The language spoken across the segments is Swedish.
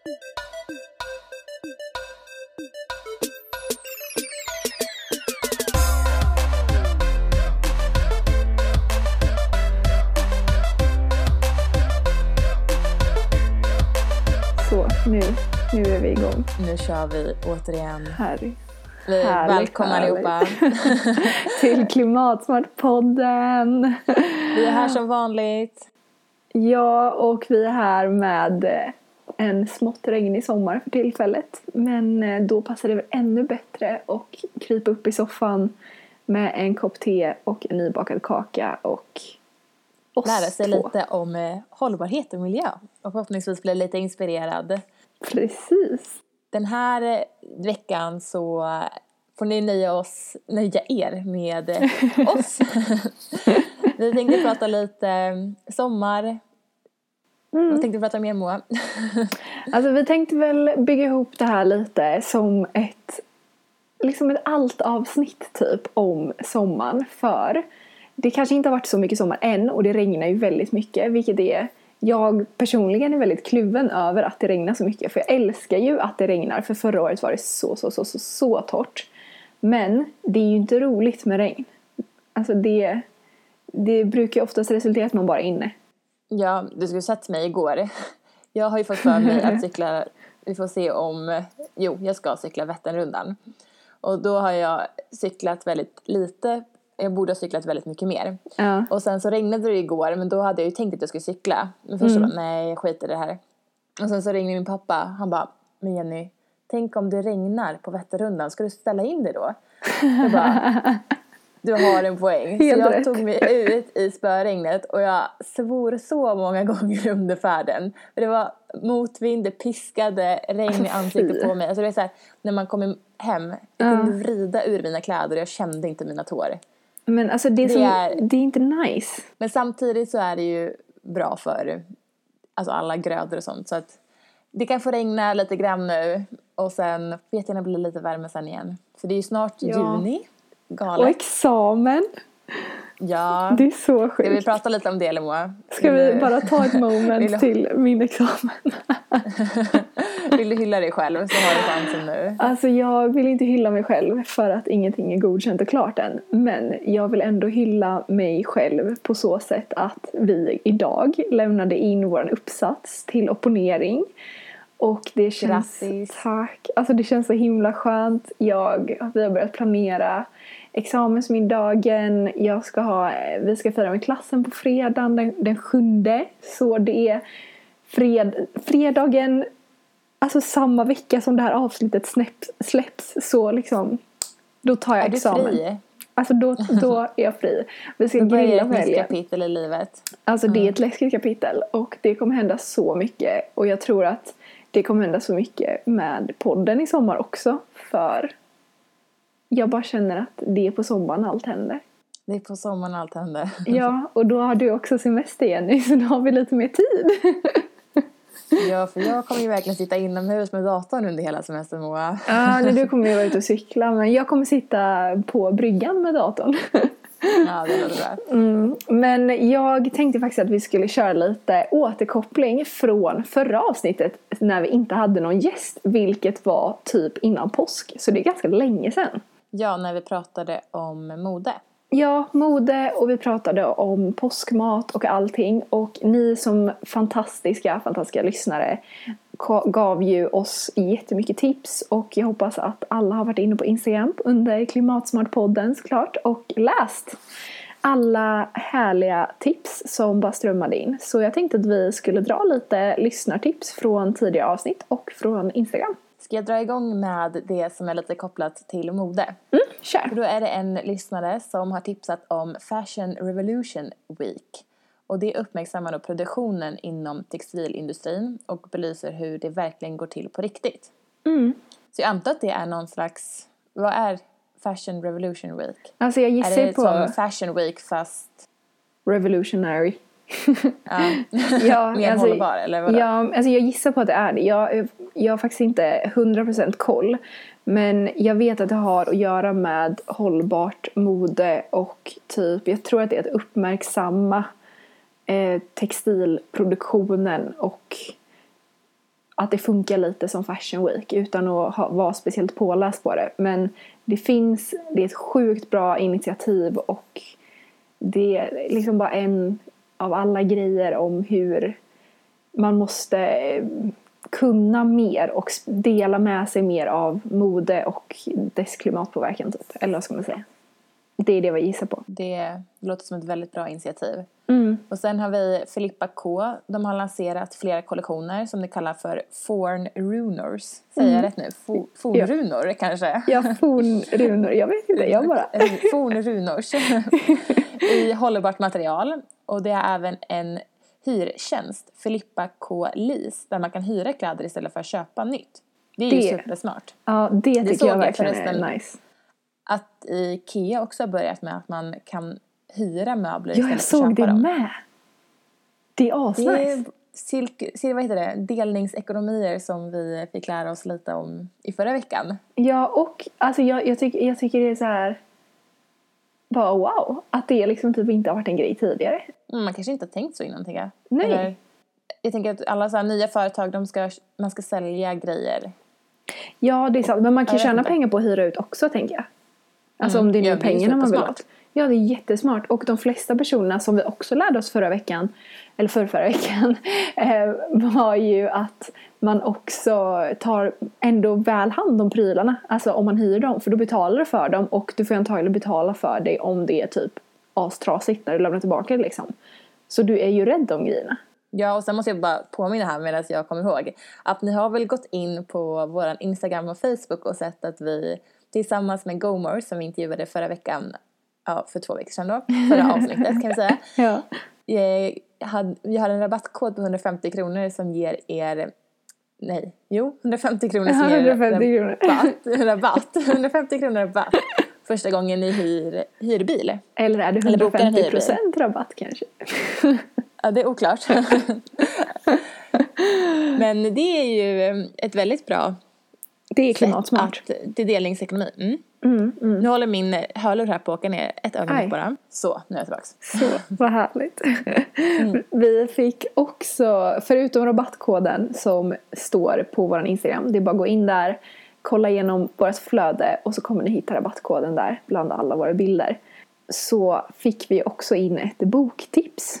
Så, nu, nu är vi igång. Nu kör vi återigen. Harry. Vi Härligt, välkomna härligt. allihopa. Till Klimatsmart-podden. Vi är här som vanligt. Ja, och vi är här med en smått regnig sommar för tillfället. Men eh, då passar det väl ännu bättre att krypa upp i soffan med en kopp te och en nybakad kaka och oss Lära sig två. lite om eh, hållbarhet och miljö. Och förhoppningsvis bli lite inspirerad. Precis. Den här eh, veckan så får ni nöja, oss, nöja er med oss. vi tänkte prata lite eh, sommar. Vad tänkte du prata mer Moa? Alltså vi tänkte väl bygga ihop det här lite som ett liksom ett allt-avsnitt typ om sommaren. För det kanske inte har varit så mycket sommar än och det regnar ju väldigt mycket vilket är. Jag personligen är väldigt kluven över att det regnar så mycket för jag älskar ju att det regnar för förra året var det så så så så så torrt. Men det är ju inte roligt med regn. Alltså det det brukar ju oftast resultera i att man bara är inne Ja, du skulle sett mig igår. Jag har ju fått för mig att cykla, vi får se om, jo jag ska cykla Vätternrundan. Och då har jag cyklat väldigt lite, jag borde ha cyklat väldigt mycket mer. ja Och sen så regnade det igår men då hade jag ju tänkt att jag skulle cykla. Men först så bara, nej jag skiter i det här. Och sen så ringde min pappa, han bara, men Jenny, tänk om det regnar på Vätternrundan, ska du ställa in det då? Jag bara, du har en poäng. Så jag rätt. tog mig ut i spöregnet och jag svor så många gånger under färden. För det var motvind, det piskade regn Alltså, i ansiktet fy. på mig. Alltså det är så här, när man kom hem, jag kunde vrida ur mina kläder och jag kände inte mina tår. men alltså det är, Det som, är- det är inte nice Men samtidigt så är det ju bra för alltså alla grödor och sånt. Så att det kan få regna lite grann nu och sen när det blir lite värme sen igen. För det är ju snart Ja. juni. Och Galet. examen Ja. Det är så Ska vi sjukt. prata lite om det eller Moa? Ska vi bara ta ett moment du- till min examen? Vill du hylla dig själv så har du chansen nu. Alltså jag vill inte hylla mig själv för att ingenting är godkänt och klart än. Men jag vill ändå hylla mig själv på så sätt att vi idag lämnade in vår uppsats till opponering. Och det känns... Grattis. Tack! Alltså det känns så himla skönt. Jag, vi har börjat planera examensmiddagen. Jag ska ha, vi ska fira med klassen på fredagen den, den sjunde. Så det är fred, fredagen Alltså samma vecka som det här avsnittet släpps, släpps så liksom Då tar jag Är du examen. fri? Alltså då, då är jag fri. Vi ska Då grilla ett på helgen. kapitel i livet. Alltså det är ett läskigt kapitel och det kommer hända så mycket och jag tror att det kommer hända så mycket med podden i sommar också för jag bara känner att det är på sommaren allt händer. Det är på sommaren allt händer. Ja, och då har du också semester Jenny så då har vi lite mer tid. Ja, för jag kommer ju verkligen sitta inomhus med datorn under hela semestern Moa. Ja, nej, du kommer ju vara ute och cykla men jag kommer sitta på bryggan med datorn. Ja, det låter bra. Mm, men jag tänkte faktiskt att vi skulle köra lite återkoppling från förra avsnittet när vi inte hade någon gäst, vilket var typ innan påsk. Så det är ganska länge sedan. Ja, när vi pratade om mode. Ja, mode och vi pratade om påskmat och allting. Och ni som fantastiska, fantastiska lyssnare gav ju oss jättemycket tips och jag hoppas att alla har varit inne på Instagram under Klimatsmartpodden såklart och läst alla härliga tips som bara strömmade in. Så jag tänkte att vi skulle dra lite lyssnartips från tidigare avsnitt och från Instagram. Ska jag dra igång med det som är lite kopplat till mode? Mm, kör! För då är det en lyssnare som har tipsat om Fashion Revolution Week. Och det uppmärksammar då produktionen inom textilindustrin och belyser hur det verkligen går till på riktigt. Mm. Så jag antar att det är någon slags, vad är Fashion Revolution Week? Alltså jag Är gissar det ju på som Fashion Week fast revolutionary. ja, Ja, mer alltså, hållbar eller vadå? Ja, alltså jag gissar på att det är det. Jag, jag har faktiskt inte 100% koll. Men jag vet att det har att göra med hållbart mode och typ, jag tror att det är att uppmärksamma eh, textilproduktionen och att det funkar lite som Fashion Week utan att ha, vara speciellt påläst på det. Men det finns, det är ett sjukt bra initiativ och det är liksom bara en av alla grejer om hur man måste eh, kunna mer och dela med sig mer av mode och dess klimatpåverkan typ. Eller vad ska man säga? Det är det vi gissar på. Det låter som ett väldigt bra initiativ. Mm. Och sen har vi Filippa K. De har lanserat flera kollektioner som de kallar för Forn Runors. Säger jag rätt nu? Fo- Fornrunor kanske? Ja, fornrunor. Jag vet inte, jag bara... Fornrunors. I hållbart material. Och det är även en hyrtjänst, Filippa K. Lease, där man kan hyra kläder istället för att köpa nytt. Det är ju Det- supersmart. Ja, det tycker såg jag verkligen är nice. Att Ikea också har börjat med att man kan hyra möbler Ja, jag istället för att såg köpa det dem. med. Det är Det asnice. är silk- sil- vad heter det? delningsekonomier som vi fick lära oss lite om i förra veckan. Ja, och alltså jag, jag, tycker, jag tycker det är så här... Bara wow, att det liksom typ inte har varit en grej tidigare. Mm, man kanske inte har tänkt så innan tänker jag. Nej. Eller, jag tänker att alla så här nya företag, de ska, man ska sälja grejer. Ja, det är sant. Men man kan Jag tjäna pengar på att hyra ut också, tänker jag. Alltså Mm. om det är nu Ja, pengarna man vill ha. Ja, det är jättesmart. Och de flesta personerna som vi också lärde oss förra veckan, eller förra, förra veckan, eh, var ju att man också tar ändå väl hand om prylarna. Alltså om man hyr dem, för då betalar du för dem och du får antagligen betala för det om det är typ astrasigt när du lämnar tillbaka det liksom. Så du är ju rädd om grejerna. Ja, och sen måste jag bara påminna här medan jag kommer ihåg att ni har väl gått in på vår Instagram och Facebook och sett att vi tillsammans med Gomor som vi intervjuade förra veckan, ja för två veckor sedan då, förra avsnittet kan vi säga, Ja. eh, hade, vi har en rabattkod på 150 kronor som ger er Nej, jo, 150 kronor som ger 150 kronor. rabatt, rabatt. 150 kronor rabatt första gången ni hyr, hyr bil. Eller är det Eller boka en 150% hyrbil. rabatt kanske? Ja, det är oklart. Men det är ju ett väldigt bra Det är klimatsmart. att, till delningsekonomi. Mm. Mm, mm. Nu håller min hörlur här på att åka ner ett ögonblick Aj. bara. Så, nu är jag tillbaks. Så, vad härligt. Vi fick också, förutom rabattkoden som står på vår Instagram, det är bara att gå in där, kolla igenom vårt flöde och så kommer ni hitta rabattkoden där bland alla våra bilder. Så fick vi också in ett boktips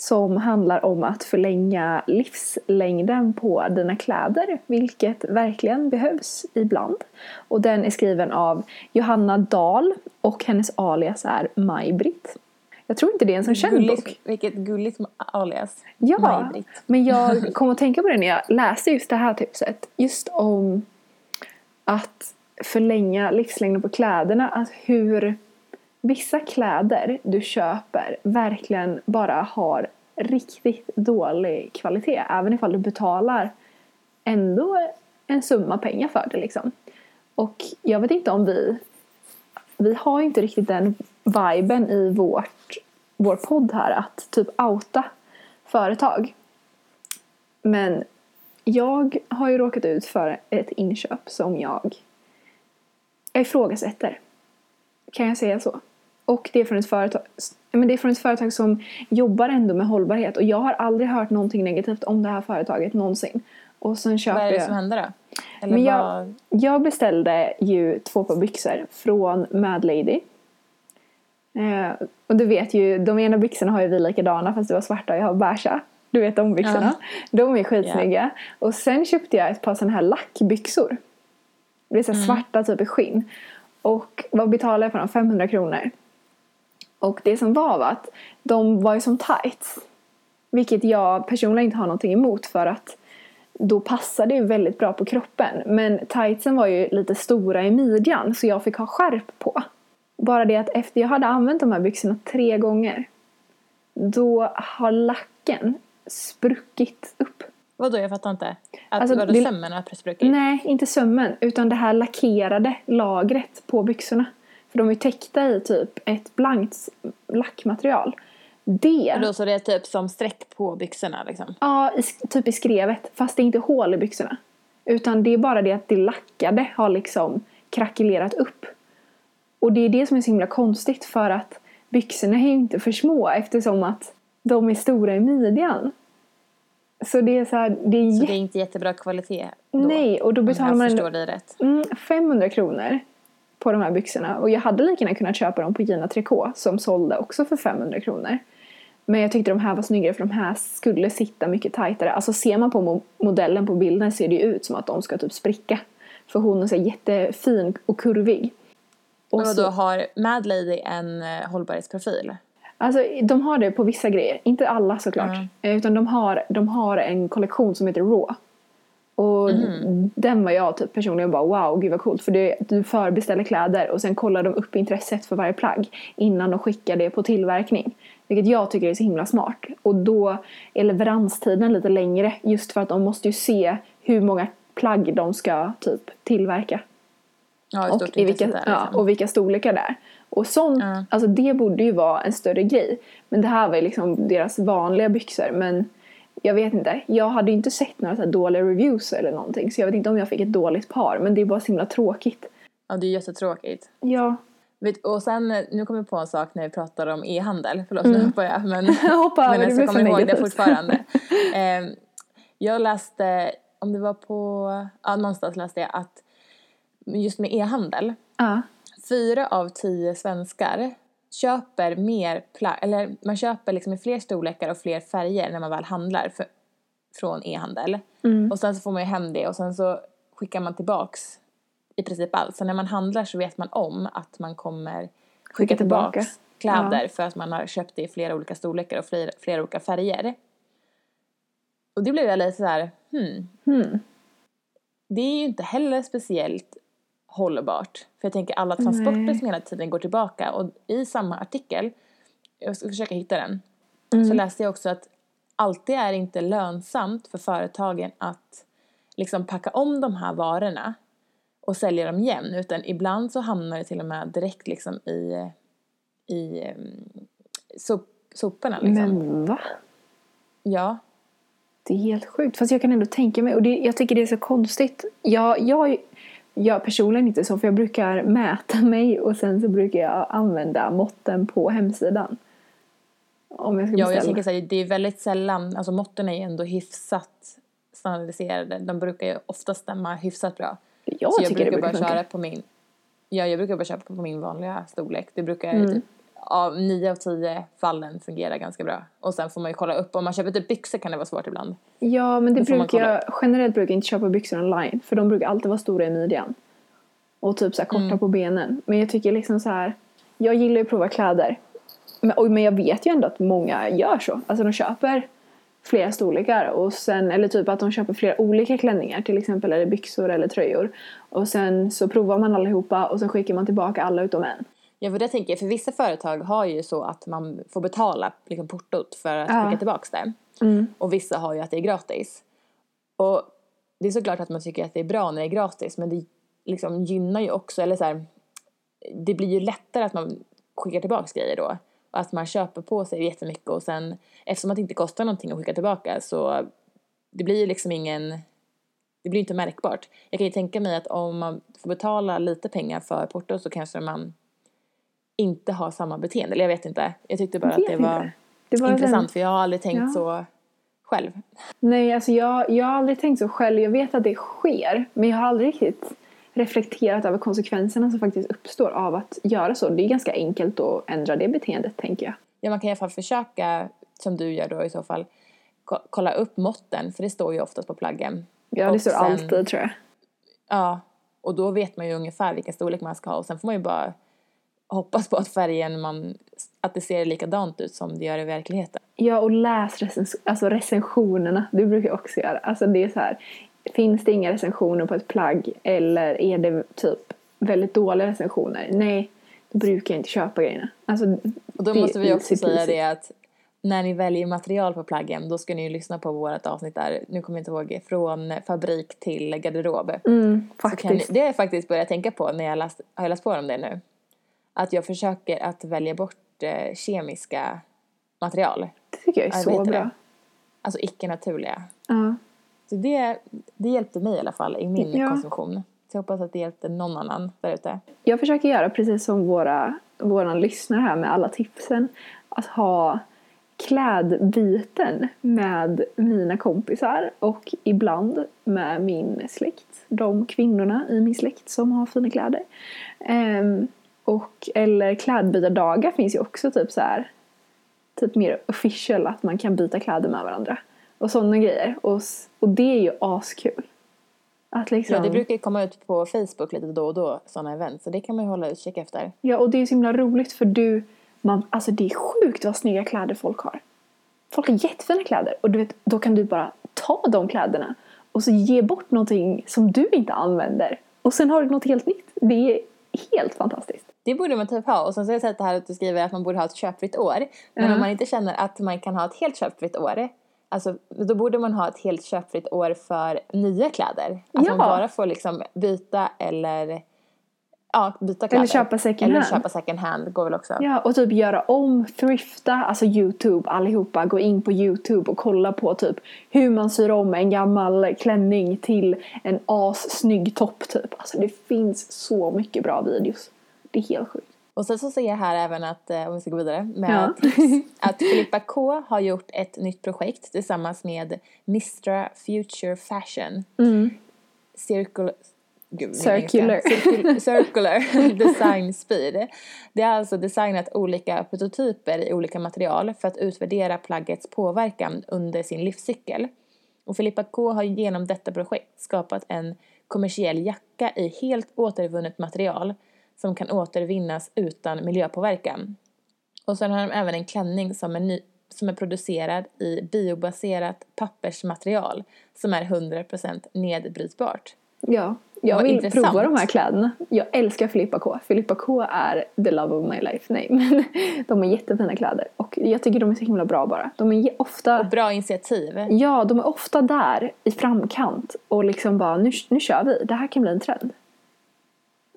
som handlar om att förlänga livslängden på dina kläder, vilket verkligen behövs ibland. Och den är skriven av Johanna Dahl och hennes alias är Maj-Britt. Jag tror inte det är en sån känd bok. Vilket gulligt alias. Ja, men jag kom att tänka på det när jag läste just det här tipset. Just om att förlänga livslängden på kläderna. Att hur vissa kläder du köper verkligen bara har riktigt dålig kvalitet. Även ifall du betalar ändå en summa pengar för det liksom. Och jag vet inte om vi vi har ju inte riktigt den viben i vårt, vår podd här att typ outa företag. Men jag har ju råkat ut för ett inköp som jag ifrågasätter. Kan jag säga så? Och det är från ett företag, men det är från ett företag som jobbar ändå med hållbarhet och jag har aldrig hört någonting negativt om det här företaget någonsin. Och sen köper Vad är det som händer då? Eller Men jag, jag beställde ju två par byxor från Mad Lady. Eh, och du vet ju, de ena byxorna har ju vi likadana fast det var svarta och jag har beiga. Du vet de byxorna. De är skitsnygga. Och sen köpte jag ett par sådana här lackbyxor. Det är så här svarta typ i skinn. Och vad betalade jag för dem? 500 kronor. Och det som var var att de var ju som tights. Vilket jag personligen inte har någonting emot för att då passade det ju väldigt bra på kroppen. Men tightsen var ju lite stora i midjan så jag fick ha skärp på. Bara det att efter jag hade använt de här byxorna tre gånger då har lacken spruckit upp. Vadå, jag fattar inte. Att, Alltså, vadå, det- sömmen har spruckit? Nej, inte sömmen utan det här lackerade lagret på byxorna. För de är täckta i typ ett blankt lackmaterial. Det Och då så det är typ som streck på byxorna liksom? Ja, i, typ i skrevet. Fast det är inte hål i byxorna. Utan det är bara det att det lackade har liksom krackelerat upp. Och det är det som är så himla konstigt för att byxorna är ju inte för små eftersom att de är stora i midjan. Så det är så här, det är Så det är inte jättebra kvalitet då? Nej, och då Om betalar jag man förstår ändå dig rätt. mm, 500 kronor på de här byxorna. Och jag hade lika gärna kunnat köpa dem på Gina Tricot som sålde också för 500 kronor. Men jag tyckte de här var snyggare för de här skulle sitta mycket tajtare. Alltså ser man på mo- modellen på bilden ser det ju ut som att de ska typ spricka. För hon är så jättefin och kurvig. Och då har Mad Lady en eh, hållbarhetsprofil? Alltså de har det på vissa grejer, inte alla såklart. Mm. Eh, Utan de har, de har en kollektion som heter Raw. Och Mm. den var jag typ personligen bara wow, gud vad coolt. För det, du förbeställer kläder och sen kollar de upp intresset för varje plagg innan de skickar det på tillverkning. Vilket jag tycker är så himla smart. Och då är leveranstiden lite längre just för att de måste ju se hur många plagg de ska typ tillverka. Ja, Och, i vilka, intresset är, ja, liksom. och vilka storlekar det är. Och sånt, Ja. alltså det borde ju vara en större grej. Men det här var ju liksom deras vanliga byxor. Men jag vet inte, jag hade ju inte sett några så dåliga reviews eller någonting. Så jag vet inte om jag fick ett dåligt par. Men det är bara så himla tråkigt. Ja, det är jättetråkigt. Ja, Och sen, nu kommer jag på en sak när vi pratar om e-handel. Förlåt, nu hoppar jag. Men, över, men det jag kommer för ihåg det fortfarande. eh, jag läste, om det var på, ja någonstans läste jag att just med e-handel, Ja, fyra av tio svenskar köper mer eller man köper liksom i fler storlekar och fler färger när man väl handlar för, från e-handel. Mm. Och sen så får man ju hem det och sen så skickar man tillbaks i princip allt. Så när man handlar så vet man om att man kommer skicka tillbaka. tillbaks kläder för att man har köpt det i flera olika storlekar och flera, flera olika färger. Och det blev jag lite så här, hmm, hmm. det är ju inte heller speciellt hållbart. För jag tänker alla transporter Nej. som hela tiden går tillbaka och i samma artikel, jag ska försöka hitta den, Mm. så läste jag också att alltid är inte lönsamt för företagen att liksom packa om de här varorna och sälja dem igen utan ibland så hamnar det till och med direkt liksom i, i um, sop, soporna liksom. Men va? Ja, Det är helt sjukt. Fast jag kan ändå tänka mig, och det, jag tycker det är så konstigt. Jag, jag, jag personligen inte så, för jag brukar mäta mig och sen så brukar jag använda måtten på hemsidan. Om jag ska Ja, beställa. och jag tänker så här, det är väldigt sällan, alltså måtten är ju ändå hyfsat standardiserade. De brukar ju ofta stämma hyfsat bra. jag så jag tycker det brukar bara brukar köra funka. på min, ja jag brukar bara köpa på min vanliga storlek. Det brukar Mm. typ, av nio av tio fallen fungera ganska bra. Och sen får man ju kolla upp, om man köper typ byxor kan det vara svårt ibland. Ja, men det brukar jag, generellt brukar jag inte köpa byxor online. För de brukar alltid vara stora i midjan. Och typ så här korta Mm. på benen. Men jag tycker liksom så här. Jag gillar ju att prova kläder. Men, och, men jag vet ju ändå att många gör så. Alltså de köper flera storlekar. Och sen, eller typ att de köper flera olika klänningar. Till exempel eller byxor eller tröjor. Och sen så provar man allihopa och sen skickar man tillbaka alla utom en. Ja, för det tänker jag, för vissa företag har ju så att man får betala liksom, portot för att Ja. skicka tillbaks det. Mm. Och vissa har ju att det är gratis. Och det är såklart att man tycker att det är bra när det är gratis, men det liksom gynnar ju också, eller så här, det blir ju lättare att man skickar tillbaks grejer då. Och att man köper på sig jättemycket och sen, eftersom att det inte kostar någonting att skicka tillbaka så det blir ju liksom ingen, det blir inte märkbart. Jag kan ju tänka mig att om man får betala lite pengar för porto så kanske man inte har samma beteende. Eller jag vet inte. Jag tyckte bara Jag att det var. Det var intressant den- för jag har aldrig tänkt Ja. så själv. Nej, alltså jag, jag har aldrig tänkt så själv. Jag vet att det sker, men jag har aldrig riktigt reflekterat över konsekvenserna som faktiskt uppstår av att göra så. Det är ganska enkelt att ändra det beteendet, tänker jag. Ja, man kan i alla fall försöka, som du gör då i så fall, ko- kolla upp måtten, för det står ju oftast på plaggen. Ja, det Och står sen- alltid, tror jag. Ja, och då vet man ju ungefär vilken storlek man ska ha och sen får man ju bara hoppas på att färgen man, att det ser likadant ut som det gör i verkligheten. Ja, och läs recens- alltså recensionerna. Det brukar jag också göra. Alltså det är så här, finns det inga recensioner på ett plagg eller är det typ väldigt dåliga recensioner? Nej, då brukar jag inte köpa grejerna. Alltså, Och då måste vi också säga det att när ni väljer material på plaggen då ska ni ju lyssna på vårt avsnitt där, nu kommer jag inte ihåg, från fabrik till garderob. Mm, kan ni, faktiskt. det har jag faktiskt börjat tänka på när jag läst, har jag läst på om det nu. Att jag försöker att välja bort eh, kemiska material. Det tycker jag är så vet det. bra. Alltså icke-naturliga. Ja. Så det, det hjälpte mig i alla fall i min Ja. konsumtion. Så jag hoppas att det hjälpte någon annan där ute. Jag försöker göra precis som våra, våra lyssnare här med alla tipsen. Att ha klädbyten med mina kompisar och ibland med min släkt. De kvinnorna i min släkt som har fina kläder. Ehm, och, eller klädbytardagar finns ju också typ så här typ mer official att man kan byta kläder med varandra. Och sådana grejer. Och, och det är ju askul. Att liksom, Ja, det brukar ju komma ut på Facebook lite då och då, sådana event. Så det kan man ju hålla utkik efter. Ja, och det är så himla roligt för du, man, alltså det är sjukt vad snygga kläder folk har. Folk har jättefina kläder och du vet, då kan du bara ta de kläderna och så ge bort någonting som du inte använder. Och sen har du något helt nytt. Det är helt fantastiskt. Det borde man typ ha. Och sen så har jag sett det här att du skriver att man borde ha ett köpfritt år. Men Ja. om man inte känner att man kan ha ett helt köpfritt år. Alltså, då borde man ha ett helt köpfritt år för nya kläder. Alltså Ja. man bara får liksom byta eller ja, byta kläder. Eller köpa second Eller hand. köpa second hand går väl också. Ja, och typ göra om, thrifta, alltså Youtube allihopa. Gå in på Youtube och kolla på typ hur man syr om en gammal klänning till en assnygg topp typ. Alltså det finns så mycket bra videos. Det är helt sjukt. Och sen så ser jag här även att, eh, om vi ska gå vidare med Ja. tips, att Filippa K har gjort ett nytt projekt tillsammans med Mistra Future Fashion. Circle, gud, Circular. Circul- circular Design Speed. Det har alltså designat olika prototyper i olika material för att utvärdera plaggets påverkan under sin livscykel. Och Filippa K har genom detta projekt skapat en kommersiell jacka i helt återvunnet material som kan återvinnas utan miljöpåverkan. Och sen har de även en klänning som är, ny, som är producerad i biobaserat pappersmaterial som är 100% nedbrytbart. Ja, jag vill intressant. prova de här kläderna. Jag älskar Filippa K. Filippa K är the love of my life. Nej, men de har jättefina kläder. Och jag tycker de är så himla bra bara. De är ofta... Bra initiativ. Ja, de är ofta där i framkant och liksom bara nu, nu kör vi, det här kan bli en trend.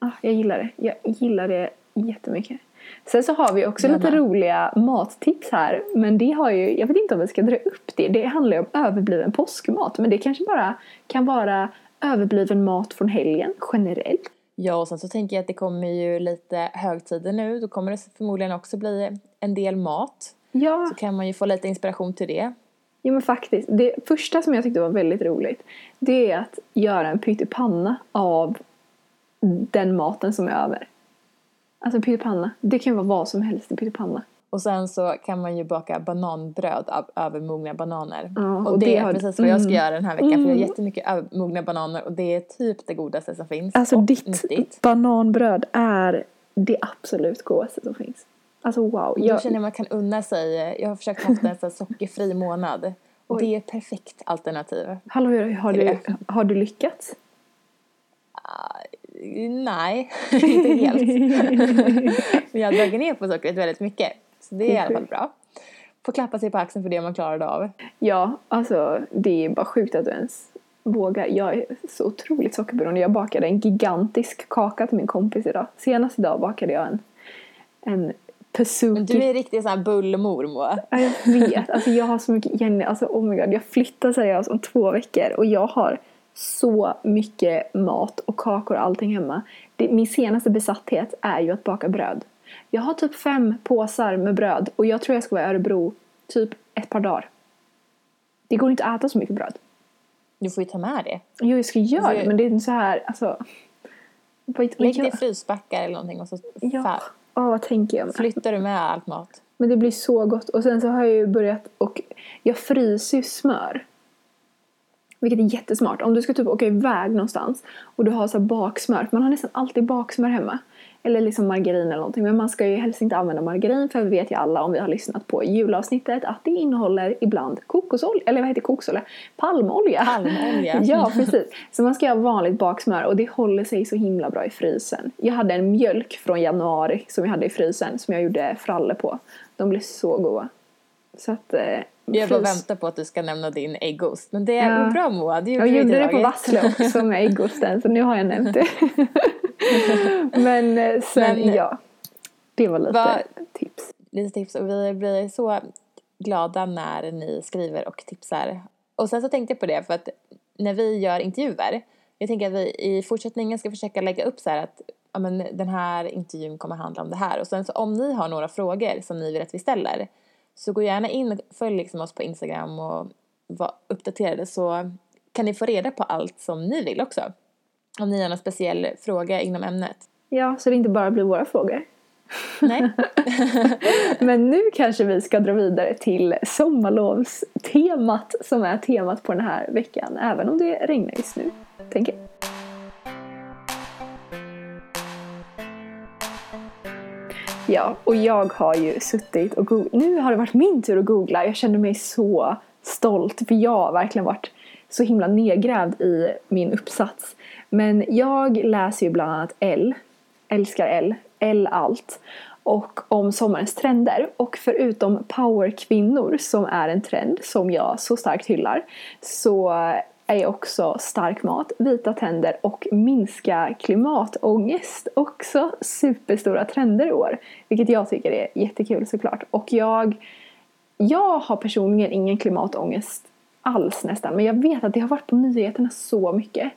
Ah, jag gillar det, jag gillar det jättemycket. Sen så har vi också Jag lite roliga mattips här men det har ju, jag vet inte om vi ska dra upp det, det handlar ju om överbliven påskmat men det kanske bara kan vara överbliven mat från helgen generellt. Ja, och sen så tänker jag att det kommer ju lite högtider nu. Då kommer det förmodligen också bli en del mat. Ja, Så kan man ju få lite inspiration till det. ja men faktiskt. Det första som jag tyckte var väldigt roligt det är att göra en pyttipanna av den maten som är över. Alltså pyttipanna. Det kan vara vad som helst i pyttipanna. Och sen så kan man ju baka bananbröd av övermogna bananer. Ja, och, och det, det är har- precis vad jag ska mm. göra den här veckan. För jag har Mm. jättemycket övermogna bananer och det är typ det godaste som finns. Alltså och ditt nyttigt. bananbröd är det absolut godaste som finns. Alltså wow. Då Jag, känner jag att man kan unna sig. Jag har försökt haft en sån sockerfri månad. Och det är ett perfekt alternativ. hallå, har, du, har du lyckats? Nej, inte helt. Men jag har dragit ner på sockret väldigt mycket. Så det är i alla fall bra. Får klappa sig på axeln för det man klarade av. Ja, alltså det är bara sjukt att du ens vågar. Jag är så otroligt sockerberoende. Jag bakade en gigantisk kaka till min kompis idag. Senast idag bakade jag en, en pesuki. Men du är riktigt sån här bullmor Moa. Ja, jag vet. Alltså jag har så mycket, Jenny, alltså oh my god. Jag flyttar seriöst om två veckor och jag har så mycket mat och kakor och allting hemma. Det, min senaste besatthet är ju att baka bröd. Jag har typ fem påsar med bröd och jag tror jag ska vara i Örebro typ ett par dagar. Det går inte att äta så mycket bröd. Du får ju ta med det. Jo, jag ska göra det men det är inte så här, alltså. Lägg det i frysbackar eller någonting och så Ja, Åh, vad tänker jag? med? flyttar du med allt mat. Men det blir så gott. Och sen så har jag ju börjat och jag fryser ju smör. Vilket är jättesmart. Om du ska typ åka iväg någonstans och du har så baksmör. Man har nästan alltid baksmör hemma. Eller liksom margarin eller någonting. Men man ska ju helst inte använda margarin för vi vet ju alla om vi har lyssnat på julavsnittet att det innehåller ibland kokosolja, eller vad heter kokosolja? Palmolja. Palmolja. ja, precis. Så man ska ha vanligt baksmör och det håller sig så himla bra i frysen. Jag hade en mjölk från januari som jag hade i frysen som jag gjorde fralle på. De blev så goda. Så att... Eh, Jag bara frys- väntar på att du ska nämna din äggost. Men det är Ja. bra Moa. Det Jag gjorde det på laget. också med äggosten så nu har jag nämnt det. Men eh, sen, Men- ja. Det var lite Vad- tips. Lite tips och vi blir så glada när ni skriver och tipsar. Och sen så tänkte jag på det för att när vi gör intervjuer. Jag tänker att vi i fortsättningen ska försöka lägga upp så här att ja, men den här intervjun kommer handla om det här. Och sen så om ni har några frågor som ni vill att vi ställer Så gå gärna in och följ liksom oss på Instagram och var uppdaterade så kan ni få reda på allt som ni vill också. Om ni har någon speciell fråga inom ämnet. Ja, så det inte bara blir våra frågor. Nej. Men nu kanske vi ska dra vidare till sommarlovstemat som är temat på den här veckan. Även om det regnar just nu, tänker jag. Ja, och jag har ju suttit och googlat. Nu har det varit min tur att googla. Jag känner mig så stolt för jag har verkligen varit så himla nedgrävd i min uppsats. Men jag läser ju bland annat L, älskar L, L allt och om sommarens trender. Och förutom powerkvinnor som är en trend som jag så starkt hyllar så är också stark mat, vita tänder och minska klimatångest också superstora trender i år. Vilket jag tycker är jättekul såklart. Och jag, jag har personligen ingen klimatångest alls nästan. Men jag vet att det har varit på nyheterna så mycket.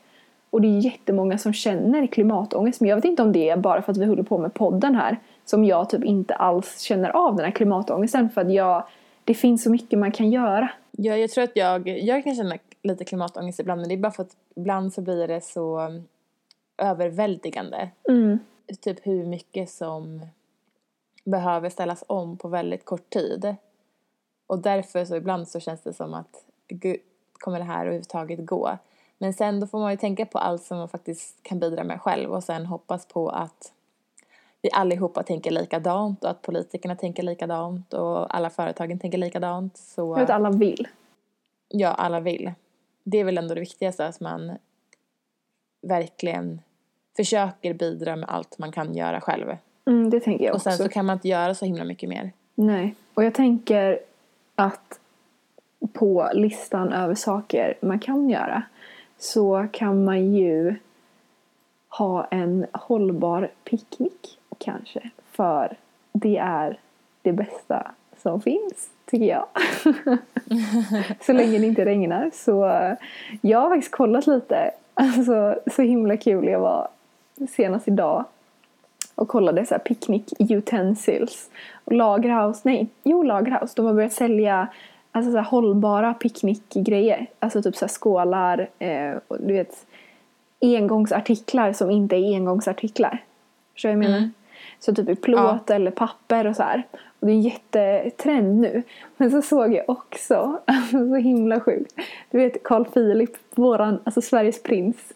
Och det är jättemånga som känner klimatångest. Men jag vet inte om det är bara för att vi håller på med podden här. Som jag typ inte alls känner av den här klimatångesten. För att jag, det finns så mycket man kan göra. Ja, jag tror att jag, jag kan känna lite klimatångest ibland. Men det är bara för att ibland så blir det så um, överväldigande. Mm. Typ hur mycket som behöver ställas om på väldigt kort tid. Och därför så ibland så känns det som att gud, kommer det här överhuvudtaget gå? Men sen då får man ju tänka på allt som man faktiskt kan bidra med själv och sen hoppas på att vi allihopa tänker likadant och att politikerna tänker likadant och alla företagen tänker likadant. Så, Jag vet att alla vill. Ja, alla vill. Det är väl ändå det viktigaste att man verkligen försöker bidra med allt man kan göra själv. Mm, det tänker jag Och sen också. så kan man inte göra så himla mycket mer. Nej, och jag tänker att på listan över saker man kan göra så kan man ju ha en hållbar picknick kanske. För det är det bästa som finns, tycker jag. så länge det inte regnar. Så eh, jag har faktiskt kollat lite. Alltså så himla kul jag var senast idag och kollade så här picknick utensils. Och Lagerhaus, nej, jo Lagerhaus, de har börjat sälja alltså så här hållbara picknickgrejer. Alltså typ så här skålar, eh, och du vet engångsartiklar som inte är engångsartiklar. Förstår du vad jag menar? Mm. Så typ i plåt eller papper och så här. Och det är en jättetrend nu. Men så såg jag också, alltså så himla sjukt. Du vet Carl Philip, våran, alltså Sveriges prins.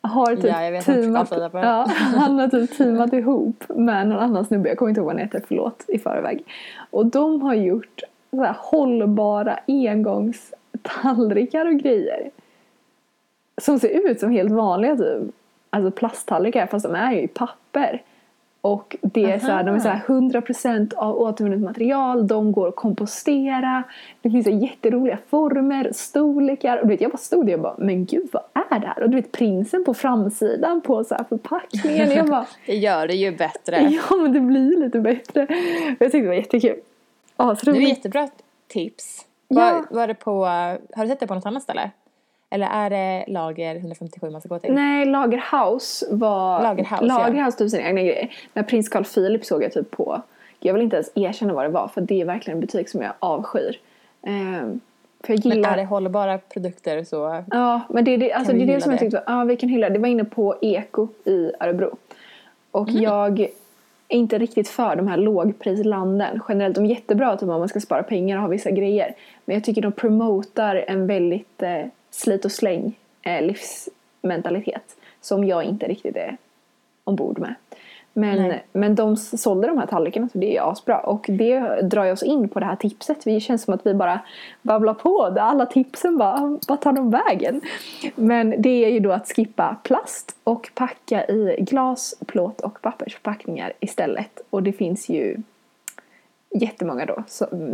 Har typ Ja, teamat, ja, han har typ teamat ihop med någon annan snubbe, jag kommer inte ihåg vad han heter, förlåt i förväg. Och de har gjort så här hållbara engångstallrikar och grejer. Som ser ut som helt vanliga typ, alltså plasttallrikar fast de är ju i papper. Och det är så här, de är så här 100% av återvunnet material, de går att kompostera, det finns så jätteroliga former, storlekar. Och du vet, jag bara stod där och bara, men gud vad är det här? Och du vet prinsen på framsidan på så här förpackningen. Jag bara, Det gör det ju bättre. ja men det blir lite bättre. Jag tyckte det var jättekul. Ja, så Det är jättebra tips. Ja. Var, var det på, har du sett det på något annat ställe? Eller är det lager 157 man ska gå till? Nej, Lagerhaus var... Lagerhaus, ja. Lagerhaus typ sina egna grejer. Men prins Carl Philip såg jag typ på... Jag vill inte ens erkänna vad det var för det är verkligen en butik som jag avskyr. Ehm, för jag Men gillar... är det hållbara produkter så Ja, men det är det, alltså det, är det som jag tyckte var, ja vi kan hylla. Det var inne på Eko i Örebro. Och Mm. jag är inte riktigt för de här lågprislanden. Generellt, de är jättebra typ om man ska spara pengar och ha vissa grejer. Men jag tycker de promotar en väldigt eh, slit och släng eh, livsmentalitet. Som jag inte riktigt är ombord med. Men, Nej. men de sålde de här tallrikarna så det är asbra. Och det drar oss in på det här tipset. Det känns som att vi bara babblar på. Alla tipsen bara, vad tar de vägen? Men det är ju då att skippa plast och packa i glas, plåt och pappersförpackningar istället. Och det finns ju jättemånga då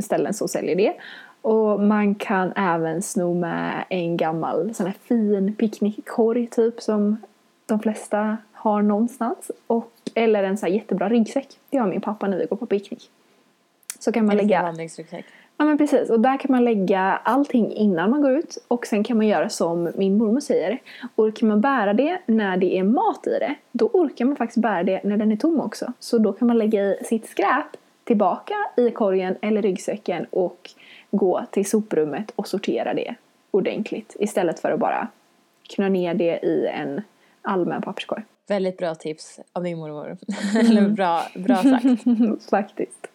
ställen som säljer det. Och man kan även sno med en gammal sån här fin picknickkorg typ som de flesta har någonstans. Och, eller en sån här jättebra ryggsäck. Det har min pappa när vi går på picknick. Så kan man det lägga vandringsryggsäck. Ja men precis, och där kan man lägga allting innan man går ut och sen kan man göra som min mormor säger. Orkar man bära det när det är mat i det, då orkar man faktiskt bära det när den är tom också. Så då kan man lägga i sitt skräp tillbaka i korgen eller ryggsäcken och gå till soprummet och sortera det ordentligt istället för att bara knö ner det i en allmän papperskorg. Väldigt bra tips av din mormor. Eller bra, bra sagt. Faktiskt.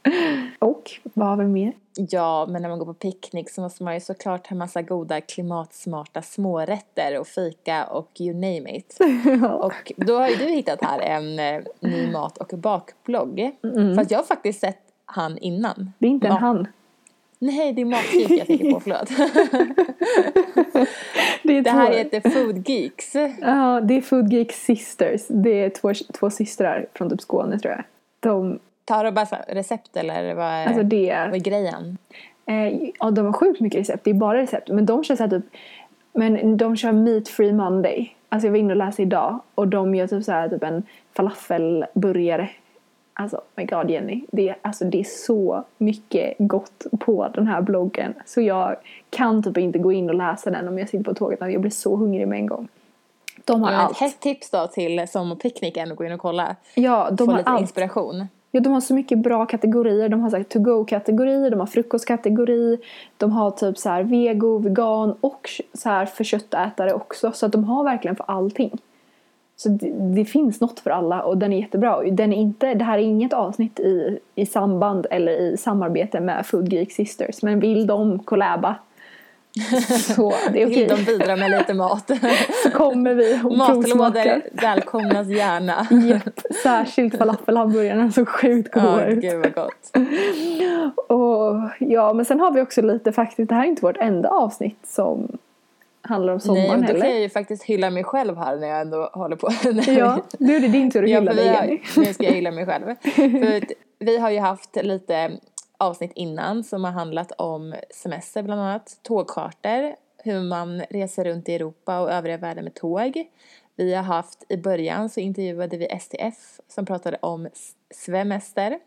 Och vad har vi mer? Ja, men när man går på picknick så måste man ju såklart ha massa goda klimatsmarta smårätter och fika och you name it. Och då har ju du hittat här en eh, ny mat och bakblogg. Fast jag har faktiskt sett han innan. Det är inte en han. Nej, det är Matgeek jag tänker på, förlåt. Det, är Det här två- heter Food Geeks. Ja, det är Food Geek Sisters. Det är två, två systrar från typ Skåne tror jag. De, Tar de bara recept eller vad är, alltså det vad är grejen? Eh, ja, de har sjukt mycket recept. Det är bara recept. Men de kör så här typ... Men de kör meat free monday. Alltså jag var inne och läste idag. Och de gör typ så här typ en falafelburgare. Alltså my god Jenny. Det, är- alltså, det är så mycket gott på den här bloggen. Så jag kan typ inte gå in och läsa den om jag sitter på tåget. Jag blir så hungrig med en gång. De har allt. ett hett tips då till sommarpicknicken och gå in och kolla. Ja, de Få har lite allt. inspiration. Ja, de har så mycket bra kategorier. De har så här to-go-kategori, de har frukostkategori, de har typ så här vego, vegan och så här för köttätare också. Så att de har verkligen för allting. Så det, det finns något för alla och den är jättebra. Den är inte, det här är inget avsnitt i, i samband eller i samarbete med Food Geek Sisters. Men vill de kollaba så det är okej. Vill de bidra med lite mat? Så kommer vi och Matlådor välkomnas gärna. Japp, särskilt falafelhamburgarna så sjukt goda Ja, ut. gud vad gott. Och ja, men sen har vi också lite faktiskt, det här är inte vårt enda avsnitt som handlar om Nej, sommaren och då kan heller. jag ju faktiskt hylla mig själv här när jag ändå håller på. Nej. Ja, nu är det din tur att Ja, hylla för dig Jenny. nu ska jag hylla mig själv. För vi har ju haft lite avsnitt innan som har handlat om semester bland annat, tågcharter, hur man reser runt i Europa och övriga världen med tåg. Vi har haft, i början så intervjuade vi STF som pratade om svemester.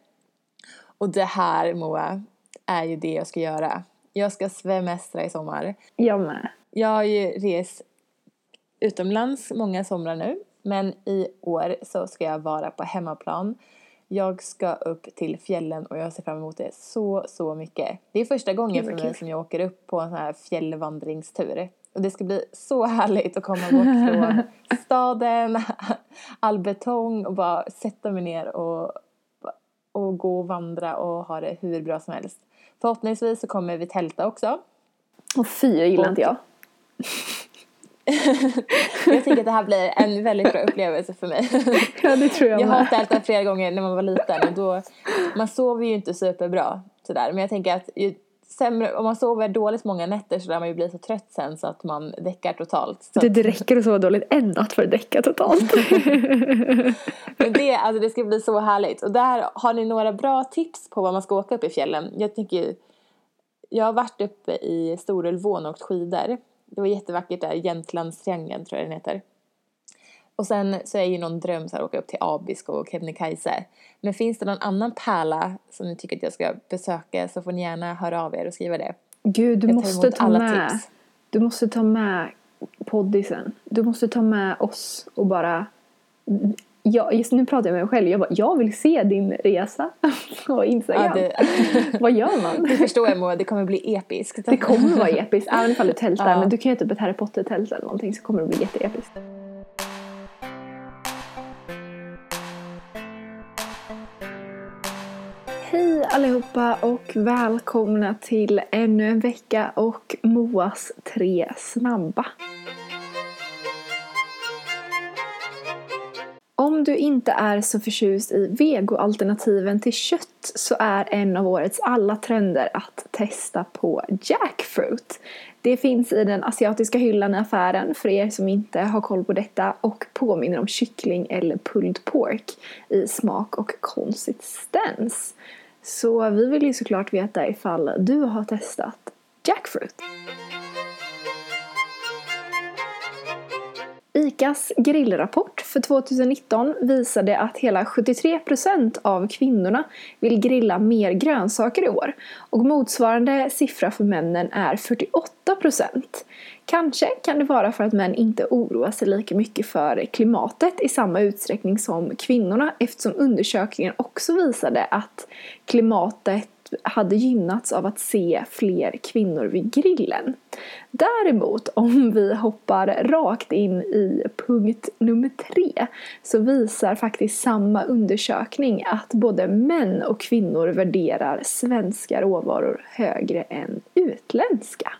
Och det här Moa, är ju det jag ska göra. Jag ska svemestra i sommar. Jag med. Jag har ju rest utomlands många somrar nu. Men i år så ska jag vara på hemmaplan. Jag ska upp till fjällen och jag ser fram emot det så, så mycket. Det är första gången för mig som jag åker upp på en sån här fjällvandringstur. Och det ska bli så härligt att komma bort från staden, all betong och bara sätta mig ner och, och gå och vandra och ha det hur bra som helst. Förhoppningsvis så kommer vi tälta också. Och fy, jag gillar inte jag. Jag tänker att det här blir en väldigt bra upplevelse för mig. Ja, det tror jag, Jag har tältat flera gånger när man var liten och då, man sover ju inte superbra sådär. Men jag tänker att ju sämre, om man sover dåligt många nätter så lär man ju bli så trött sen så att man däckar totalt. Så Det, det räcker att sova dåligt en natt för att däcka totalt. Men det, alltså det ska bli så härligt. Och där har ni några bra tips på var man ska åka upp i fjällen. Jag tycker jag har varit uppe i Storulvån och åkt skidor. Det var jättevackert där, Jämtlandstriangeln tror jag den heter. Och sen så är ju någon dröm så här, att åka upp till Abisko och Kebnekaise. Men finns det någon annan pärla som ni tycker att jag ska besöka så får ni gärna höra av er och skriva det. Gud, du måste ta med. tips. Du måste ta med poddisen. Du måste ta med oss och bara... Ja, just nu pratar jag med mig själv. Jag bara, jag vill se din resa på Instagram. Ja, det, Vad gör man? det förstår jag Moa, det kommer bli episkt. Det kommer vara episkt, även ifall du tältar. Ja. Men du kan ju typ ett Harry Potter-tält eller någonting så kommer det bli jätteepiskt. Hej allihopa och välkomna till ännu en vecka och Moas tre snabba. Om du inte är så förtjust i vegoalternativen till kött så är en av årets alla trender att testa på jackfruit. Det finns i den asiatiska hyllan i affären för er som inte har koll på detta och påminner om kyckling eller pulled pork i smak och konsistens. Så vi vill ju såklart veta ifall du har testat jackfruit. ICAs grillrapport för 2019 visade att hela 73% av kvinnorna vill grilla mer grönsaker i år och motsvarande siffra för männen är 48%. Kanske kan det vara för att män inte oroar sig lika mycket för klimatet i samma utsträckning som kvinnorna eftersom undersökningen också visade att klimatet hade gynnats av att se fler kvinnor vid grillen. Däremot om vi hoppar rakt in i punkt nummer tre så visar faktiskt samma undersökning att både män och kvinnor värderar svenska råvaror högre än utländska.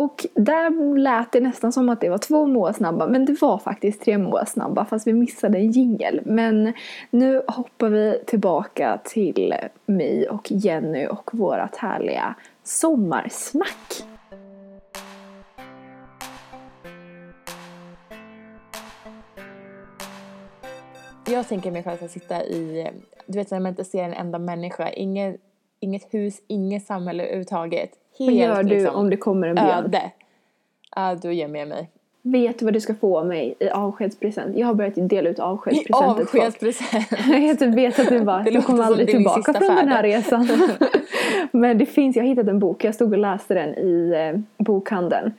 Och där lät det nästan som att det var två måsnabba men det var faktiskt tre måsnabba fast vi missade en jingel. Men nu hoppar vi tillbaka till mig och Jenny och vårat härliga sommarsnack. Jag tänker mig själv att sitta i, du vet när man inte ser en enda människa, ingen, inget hus, inget samhälle överhuvudtaget. Vad gör Helt du liksom om det kommer en björn? öde. Ja, då ger jag med mig. Vet du vad du ska få av mig i avskedspresent? Jag har börjat dela ut I avskedspresenter folk. avskedspresent. Jag typ vet att du bara, du kommer aldrig tillbaka från den här resan. Men det finns, jag har hittat en bok, jag stod och läste den i eh, bokhandeln.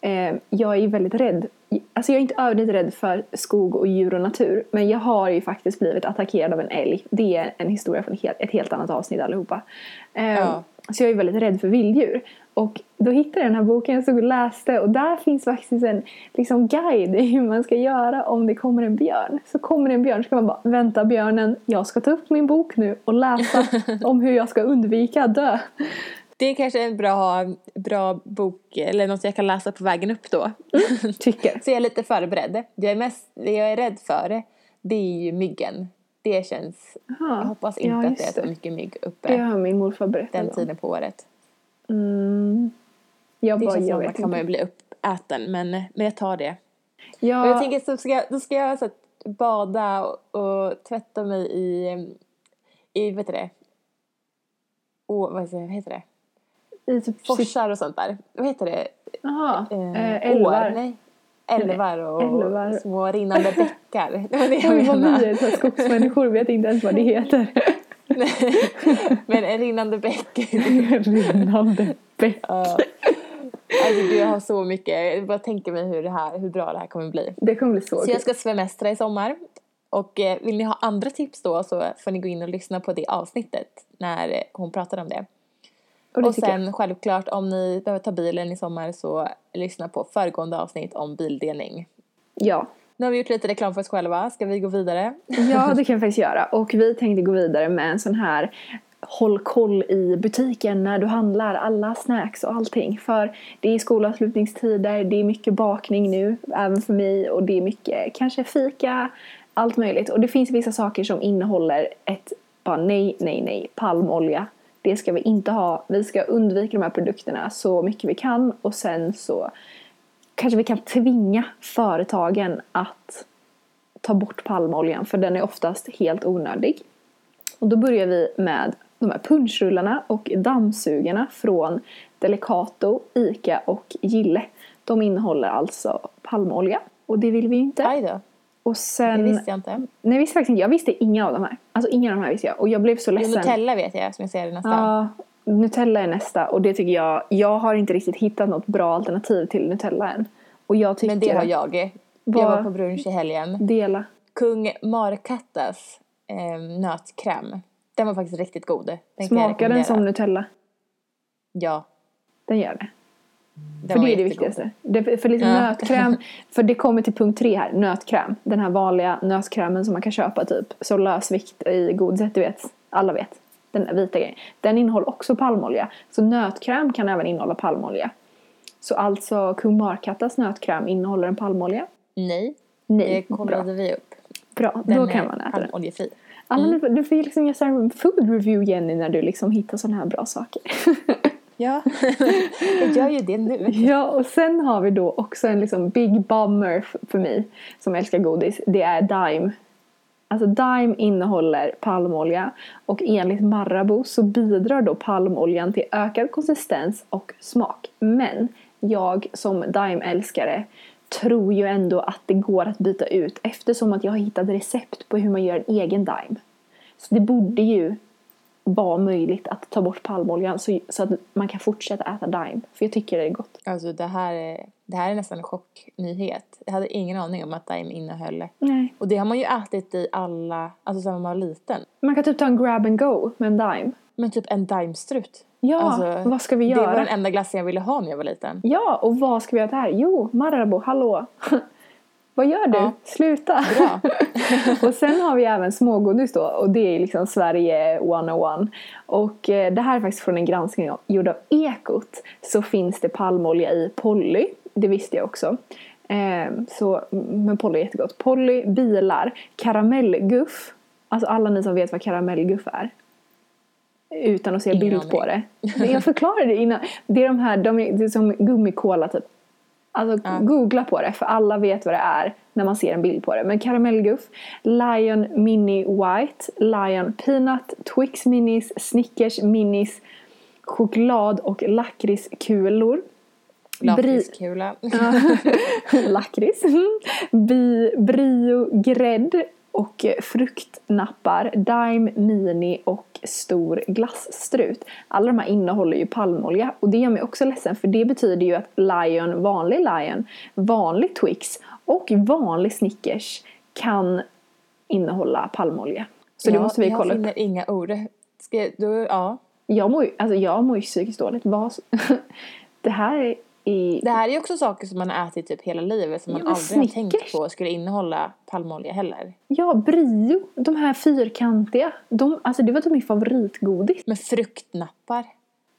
Eh, jag är väldigt rädd, alltså jag är inte överdrivet rädd för skog och djur och natur. Men jag har ju faktiskt blivit attackerad av en älg. Det är en historia från ett helt annat avsnitt allihopa. Eh, Ja. Så jag är väldigt rädd för vilddjur. Och då hittade jag den här boken, jag stod och läste och där finns faktiskt en liksom, guide i hur man ska göra om det kommer en björn. Så kommer en björn så kan man bara vänta björnen, jag ska ta upp min bok nu och läsa om hur jag ska undvika att dö. Det är kanske en bra, bra bok, eller något jag kan läsa på vägen upp då. Tycker. Så jag är lite förberedd. Det jag är, mest, det jag är rädd för, det är ju myggen. Det känns, Aha. jag hoppas inte ja, att det är så mycket mygg uppe Det har min morfar berättat den om. tiden på året. Mm. Jag Det bara, känns jag som att vet man kommer bli uppäten, men, men jag tar det. Och Ja, jag tänker så ska då ska jag så att bada och, och tvätta mig i, i vad heter det? Heter- vad heter det? I typ Forsar och sånt där. Vad heter det? Aha, Eh, eh, älvar. År, nej. Älvar och Älvar. små rinnande bäckar. Det var det jag vi är skogsmänniskor vet inte ens vad det heter. Men en rinnande bäck. Rinnande bäck. Ja. Alltså du har så mycket, jag bara tänker mig hur, det här, hur bra det här kommer bli. Det kommer bli så Så jag ska semestra i sommar. Och eh, vill ni ha andra tips då så får ni gå in och lyssna på det avsnittet när eh, hon pratade om det. Och Och tycker jag. sen självklart om ni behöver ta bilen i sommar så lyssna på föregående avsnitt om bildelning. Ja. Nu har vi gjort lite reklam för oss själva, ska vi gå vidare? ja, det kan vi faktiskt göra. Och vi tänkte gå vidare med en sån här håll koll i butiken när du handlar alla snacks och allting. För det är skolavslutningstider, det är mycket bakning nu, även för mig. Och det är mycket kanske fika, allt möjligt. Och det finns vissa saker som innehåller ett bara nej, nej, nej, palmolja. Det ska vi inte ha. Vi ska undvika de här produkterna så mycket vi kan. Och sen så kanske vi kan tvinga företagen att ta bort palmoljan för den är oftast helt onödig. Och då börjar vi med de här punschrullarna och dammsugarna från Delicato, Ica och Gille. De innehåller alltså palmolja och det vill vi ju inte. Och det sen, visste jag inte. nej jag visste faktiskt inte, jag visste inga av de här. Alltså inga av de här visste jag och jag blev så Jo, ledsen. Nutella vet jag som jag ser det nästa. Ja, Nutella är nästa och det tycker jag, jag har inte riktigt hittat något bra alternativ till Nutella än. Och jag tycker, Men det har jag. Jag Vad- var på brunch i helgen. dela. Kung Markattas eh, nötkräm. Den var faktiskt riktigt god. Den jag Smakar den som Nutella? Ja, Den gör det. Den För det är det viktigaste. Det, för liksom Ja. nötkräm, för det kommer till punkt tre här, nötkräm. Den här vanliga nötkrämen som man kan köpa typ, så lösvikt i godiset, du vet, alla vet. Den vita grejen. Den innehåller också palmolja. Så nötkräm kan även innehålla palmolja. Så alltså Kung Markattas nötkräm innehåller en palmolja? Nej, Nej, det bra. kollade vi upp. bra. Den Då kan man äta den. palmoljefri. Alla, Mm. du, du får liksom göra food review Jenny när du liksom hittar sådana här bra saker. Ja, jag gör ju det nu. Ja, och sen har vi då också en liksom big bummer för mig som älskar godis. Det är Dime. Alltså Dime innehåller palmolja och enligt Marabou så bidrar då palmoljan till ökad konsistens och smak. Men jag som Daim-älskare tror ju ändå att det går att byta ut eftersom att jag har hittat recept på hur man gör en egen Daim. Så det borde ju vara möjligt att ta bort palmoljan så, så att man kan fortsätta äta Daim. För jag tycker det är gott. Alltså det här är, det här är nästan en chocknyhet. Jag hade ingen aning om att Daim innehöll Nej. Och det har man ju ätit i alla, alltså sen man var liten. Man kan typ ta en grab and go med en Daim. Men typ en Daimstrut. Ja, Alltså, vad ska vi Det göra? var den enda glassen jag ville ha när jag var liten. Ja, och vad ska vi göra här? Jo, Marabou, hallå! vad gör du? Ja. Sluta! Och sen har vi även smågodis då och det är liksom Sverige 101. Och eh, det här är faktiskt från en granskning gjord av Ekot. Så finns det palmolja i Polly, det visste jag också. Eh, så, men Polly är jättegott. Polly, bilar, karamellguff. Alltså alla ni som vet vad karamellguff är. Utan att se Ingen bild aning. på det. Men Jag förklarade det innan. Det är de här, de är, det är som gummikola typ. Alltså Ja. googla på det för alla vet vad det är när man ser en bild på det. Men karamellguff, Lion Mini White, Lion Peanut, Twix Minis, Snickers Minis, choklad och lakritskulor. Bri- Lakritskula. Lakrits. Bi, brio, grädd och fruktnappar, Dime, Mini och stor glasstrut. Alla de här innehåller ju palmolja och det gör mig också ledsen för det betyder ju att Lion, vanlig Lion, vanlig Twix och vanlig Snickers kan innehålla palmolja. Så det Ja, måste vi jag kolla upp. finner inga ord. Ska jag, då, ja. Jag mår alltså jag mår ju psykiskt dåligt. Vad, det här är... Det här är ju också saker som man har ätit typ hela livet som man Ja, aldrig har tänkt på skulle innehålla palmolja heller. Ja, Brio, de här fyrkantiga. De, alltså det var typ min favoritgodis. Men fruktnappar.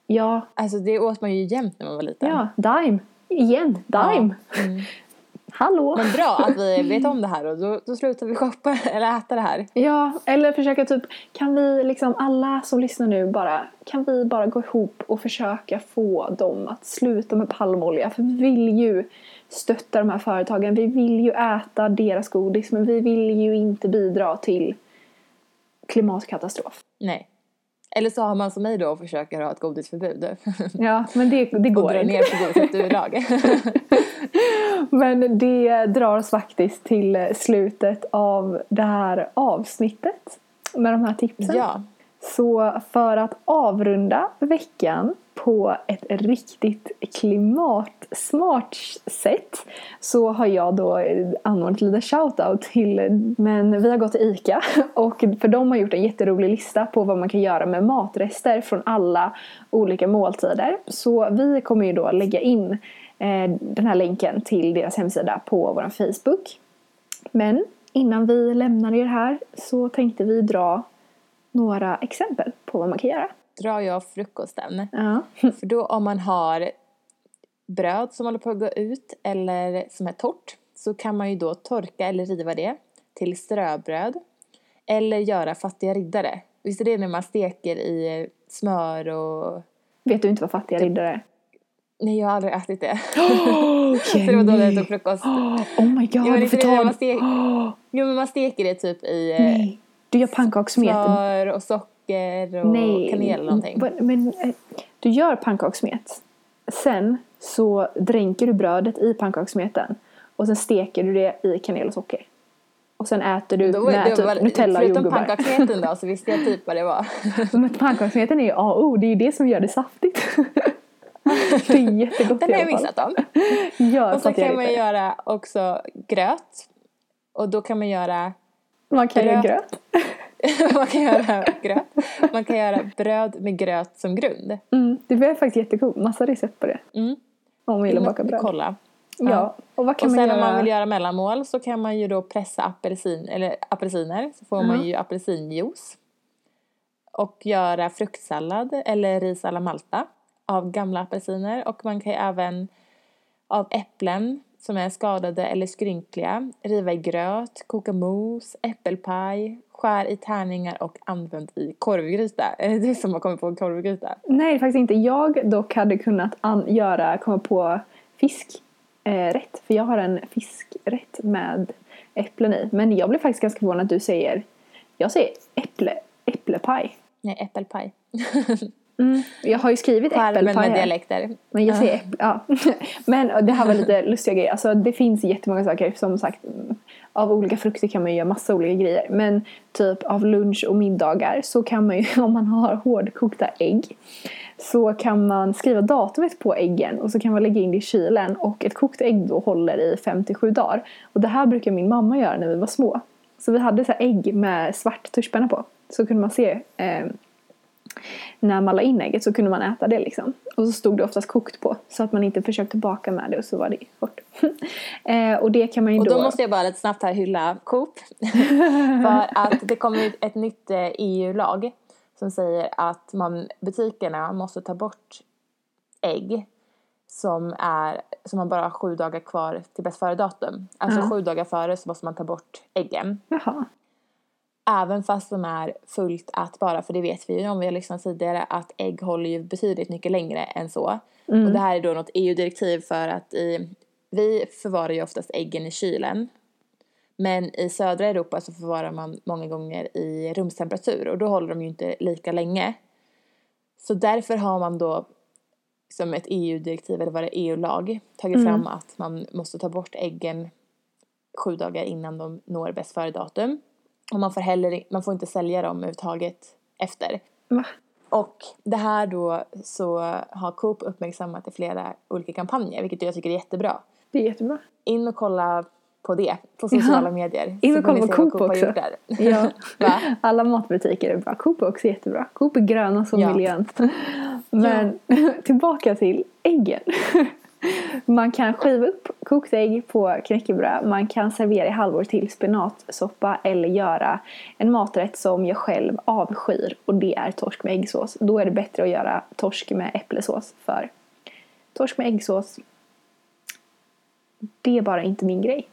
Ja, Alltså det åt man ju jämt när man var liten. ja, Dime. Igen, Dime. Ja, mm. Hallå. Men bra att vi vet om det här och då, då slutar vi shoppa eller äta det här. Ja, eller försöka typ, kan vi liksom alla som lyssnar nu bara, kan vi bara gå ihop och försöka få dem att sluta med palmolja? För vi vill ju stötta de här företagen, vi vill ju äta deras godis, men vi vill ju inte bidra till klimatkatastrof. Nej. Eller så har man som mig då och försöker ha ett godisförbud. Ja, men det, det och går inte. ner på godiset överlag. Men det drar oss faktiskt till slutet av det här avsnittet med de här tipsen. ja. Så för att avrunda veckan på ett riktigt klimatsmart sätt så har jag då anordnat lite shoutout till, men vi har gått till ICA och för de har gjort en jätterolig lista på vad man kan göra med matrester från alla olika måltider. Så vi kommer ju då lägga in eh, den här länken till deras hemsida på vår Facebook. Men innan vi lämnar er här så tänkte vi dra några exempel på vad man kan göra. Drar jag frukosten. Ja. För då om man har bröd som håller på att gå ut eller som är torrt så kan man ju då torka eller riva det till ströbröd. Eller göra fattiga riddare. Visst är det när man steker i smör och... Vet du inte vad fattiga riddare är? Nej, jag har aldrig ätit det. Oh, Så det var då jag tog frukost. Oh my god, varför tar du... stek... Oh, Jo, men man steker det typ i eh, nej, du gör pannkakssmet. smör och socker och Nej. kanel eller någonting. Men, eh, du gör pannkakssmet. Sen så dränker du brödet i pannkakssmeten. Och sen steker du det i kanel och socker. Och sen äter du Då med det typ var- Nutella och Förutom jordgubbar. pannkakssmeten då så visste jag typ vad det var. Men pannkakssmeten är ju A och O, det är ju det som gör det saftigt. det är jättegott Den har jag missat om. Gör Och så kan man göra också gröt. Och då kan man göra Man kan göra gröt. man kan göra gröt. Man kan göra bröd med gröt som grund. Mm, det blir faktiskt jättegott. Massa recept på det. Mm. Om man gillar att baka bröd. Kolla. Ja. Och vad kan och man sen göra? om man vill göra mellanmål så kan man ju då pressa apelsin, eller apelsiner. Så får man Ja. ju apelsinjuice. Och göra fruktsallad eller ris alla Malta av gamla apelsiner. Och man kan ju även av äpplen som är skadade eller skrynkliga riva i gröt, koka mos, äppelpaj, skär i tärningar och använd i korvgryta. Är det du som har kommit på korvgryta? Nej, det är faktiskt inte. Jag dock hade kunnat göra, komma på fiskrätt. Eh, för jag har en fiskrätt med äpplen i. Men jag blev faktiskt ganska förvånad att du säger, jag säger äpple, äpplepaj. Nej, äppelpaj. Mm, jag har ju skrivit äppelpaj med dialekter. Men jag säger äpp- ja. Men det här var lite lustiga grejer. Alltså det finns jättemånga saker. Som sagt, av olika frukter kan man ju göra massa olika grejer. Men typ av lunch och middagar så kan man ju, om man har hårdkokta ägg, så kan man skriva datumet på äggen och så kan man lägga in det i kylen och ett kokt ägg då håller i 5-7 dagar. Och det här brukar min mamma göra när vi var små. Så vi hade så här ägg med svart tuschpenna på. Så kunde man se eh, när man la in ägget så kunde man äta det liksom. Och så stod det oftast kokt på så att man inte försökte baka med det och så var det bort. eh, och det kan man ju Och då... då måste jag bara lite snabbt här hylla Coop. För att det kommer ut ett nytt eh, EU-lag som säger att man, butikerna måste ta bort ägg som, är, som man bara har sju dagar kvar till bäst före-datum. Alltså Ja. sju dagar före så måste man ta bort äggen. Jaha. Även fast de är fullt ätbara, för det vet vi ju om vi har lyssnat tidigare att ägg håller ju betydligt mycket längre än så. Mm. Och det här är då något EU-direktiv för att i, vi förvarar ju oftast äggen i kylen. Men i södra Europa så förvarar man många gånger i rumstemperatur och då håller de ju inte lika länge. Så därför har man då som ett EU-direktiv eller vad det är, EU-lag tagit fram att man måste ta bort äggen sju dagar innan de når bäst före datum. Och man får heller man får inte sälja dem överhuvudtaget efter. Va? Och det här då så har Coop uppmärksammat i flera olika kampanjer vilket jag tycker är jättebra. Det är jättebra. In och kolla på det på sociala medier. In och kolla på Coop har också. Ja. Alla matbutiker är bra. Coop är också jättebra. Coop är gröna som Ja. miljön. Men tillbaka till äggen. Man kan skiva upp kokt ägg på knäckebröd. Man kan servera i halvor till spenatsoppa eller göra en maträtt som jag själv avskyr och det är torsk med äggsås. Då är det bättre att göra torsk med äpplesås för torsk med äggsås det är bara inte min grej.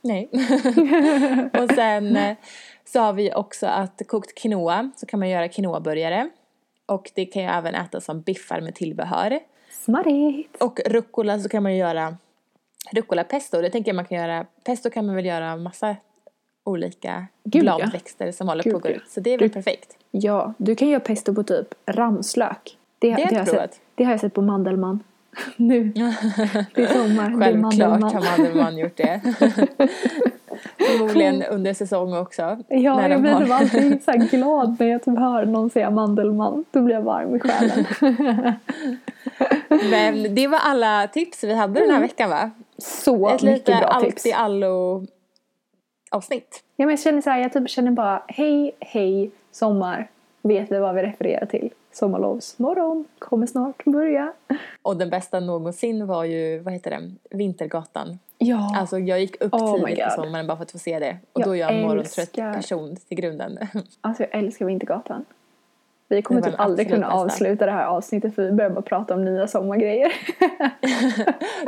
Nej. och sen eh, så har vi också att kokt quinoa så kan man göra quinoaburgare. Och det kan ju även ätas som biffar med tillbehör. Smarrigt! Och rucola så kan man ju göra rucola pesto. Det tänker jag man kan göra. Pesto kan man väl göra massa olika Gud, ja. bladväxter som håller Gud, på att gå ja. ut. Så det är väl Du- perfekt. Ja, du kan göra pesto på typ ramslök. Det, har jag har jag provat. sett, det har jag sett på Mandelmann. Nu. Det är sommar. Självklart Mandelmann. har Mandelmann gjort det. Förmodligen under säsong också. Ja, när jag blir har- typ alltid så glad när jag typ hör någon säga Mandelmann. Då blir jag varm i själen. Men det var alla tips vi hade den här veckan va? Så Ett mycket lite bra allt tips. i allo avsnitt. Ja, men jag känner så här, jag typ känner bara hej, hej, sommar. Vet vi vad vi refererar till? Sommarlovsmorgon kommer snart börja. Och den bästa någonsin var ju, vad heter den, Vintergatan. Ja, Alltså jag gick upp Oh tidigt på sommaren bara för att få se det. Och Jag då är jag en morgontrött person till grunden. alltså jag älskar Vintergatan. Vi kommer typ aldrig kunna bästa. avsluta det här avsnittet för vi börjar bara prata om nya sommargrejer.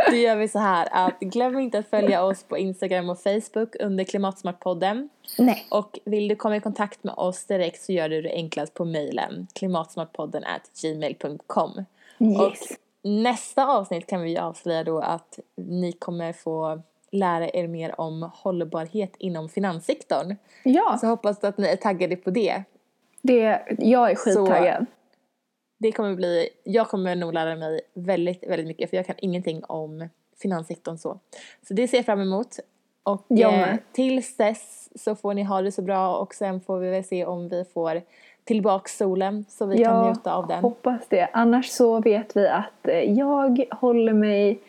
Då gör vi så här att glöm inte att följa oss på Instagram och Facebook under Klimatsmartpodden. Nej. Och vill du komma i kontakt med oss direkt så gör du det enklast på mejlen klimatsmartpodden at gmail.com. Yes. Och nästa avsnitt kan vi avslöja då att ni kommer få lära er mer om hållbarhet inom finanssektorn. Ja, Så hoppas att ni är taggade på det. Det, jag är skittaggad. Det kommer bli, jag kommer nog lära mig väldigt, väldigt mycket för jag kan ingenting om finanssektorn så. Så det ser jag fram emot. Och eh, tills dess så får ni ha det så bra och sen får vi väl se om vi får tillbaks solen så vi kan njuta av den. hoppas det. Annars så vet vi att eh, jag håller mig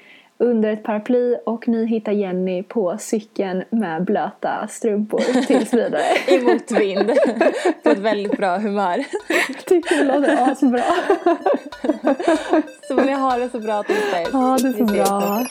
under ett paraply och ni hittar Jenny på cykeln med blöta strumpor tills vidare. I motvind. på ett väldigt bra humör. Tycker det låter asbra. Så ni ha det så bra tills dess. Ha det så Vi ses. bra.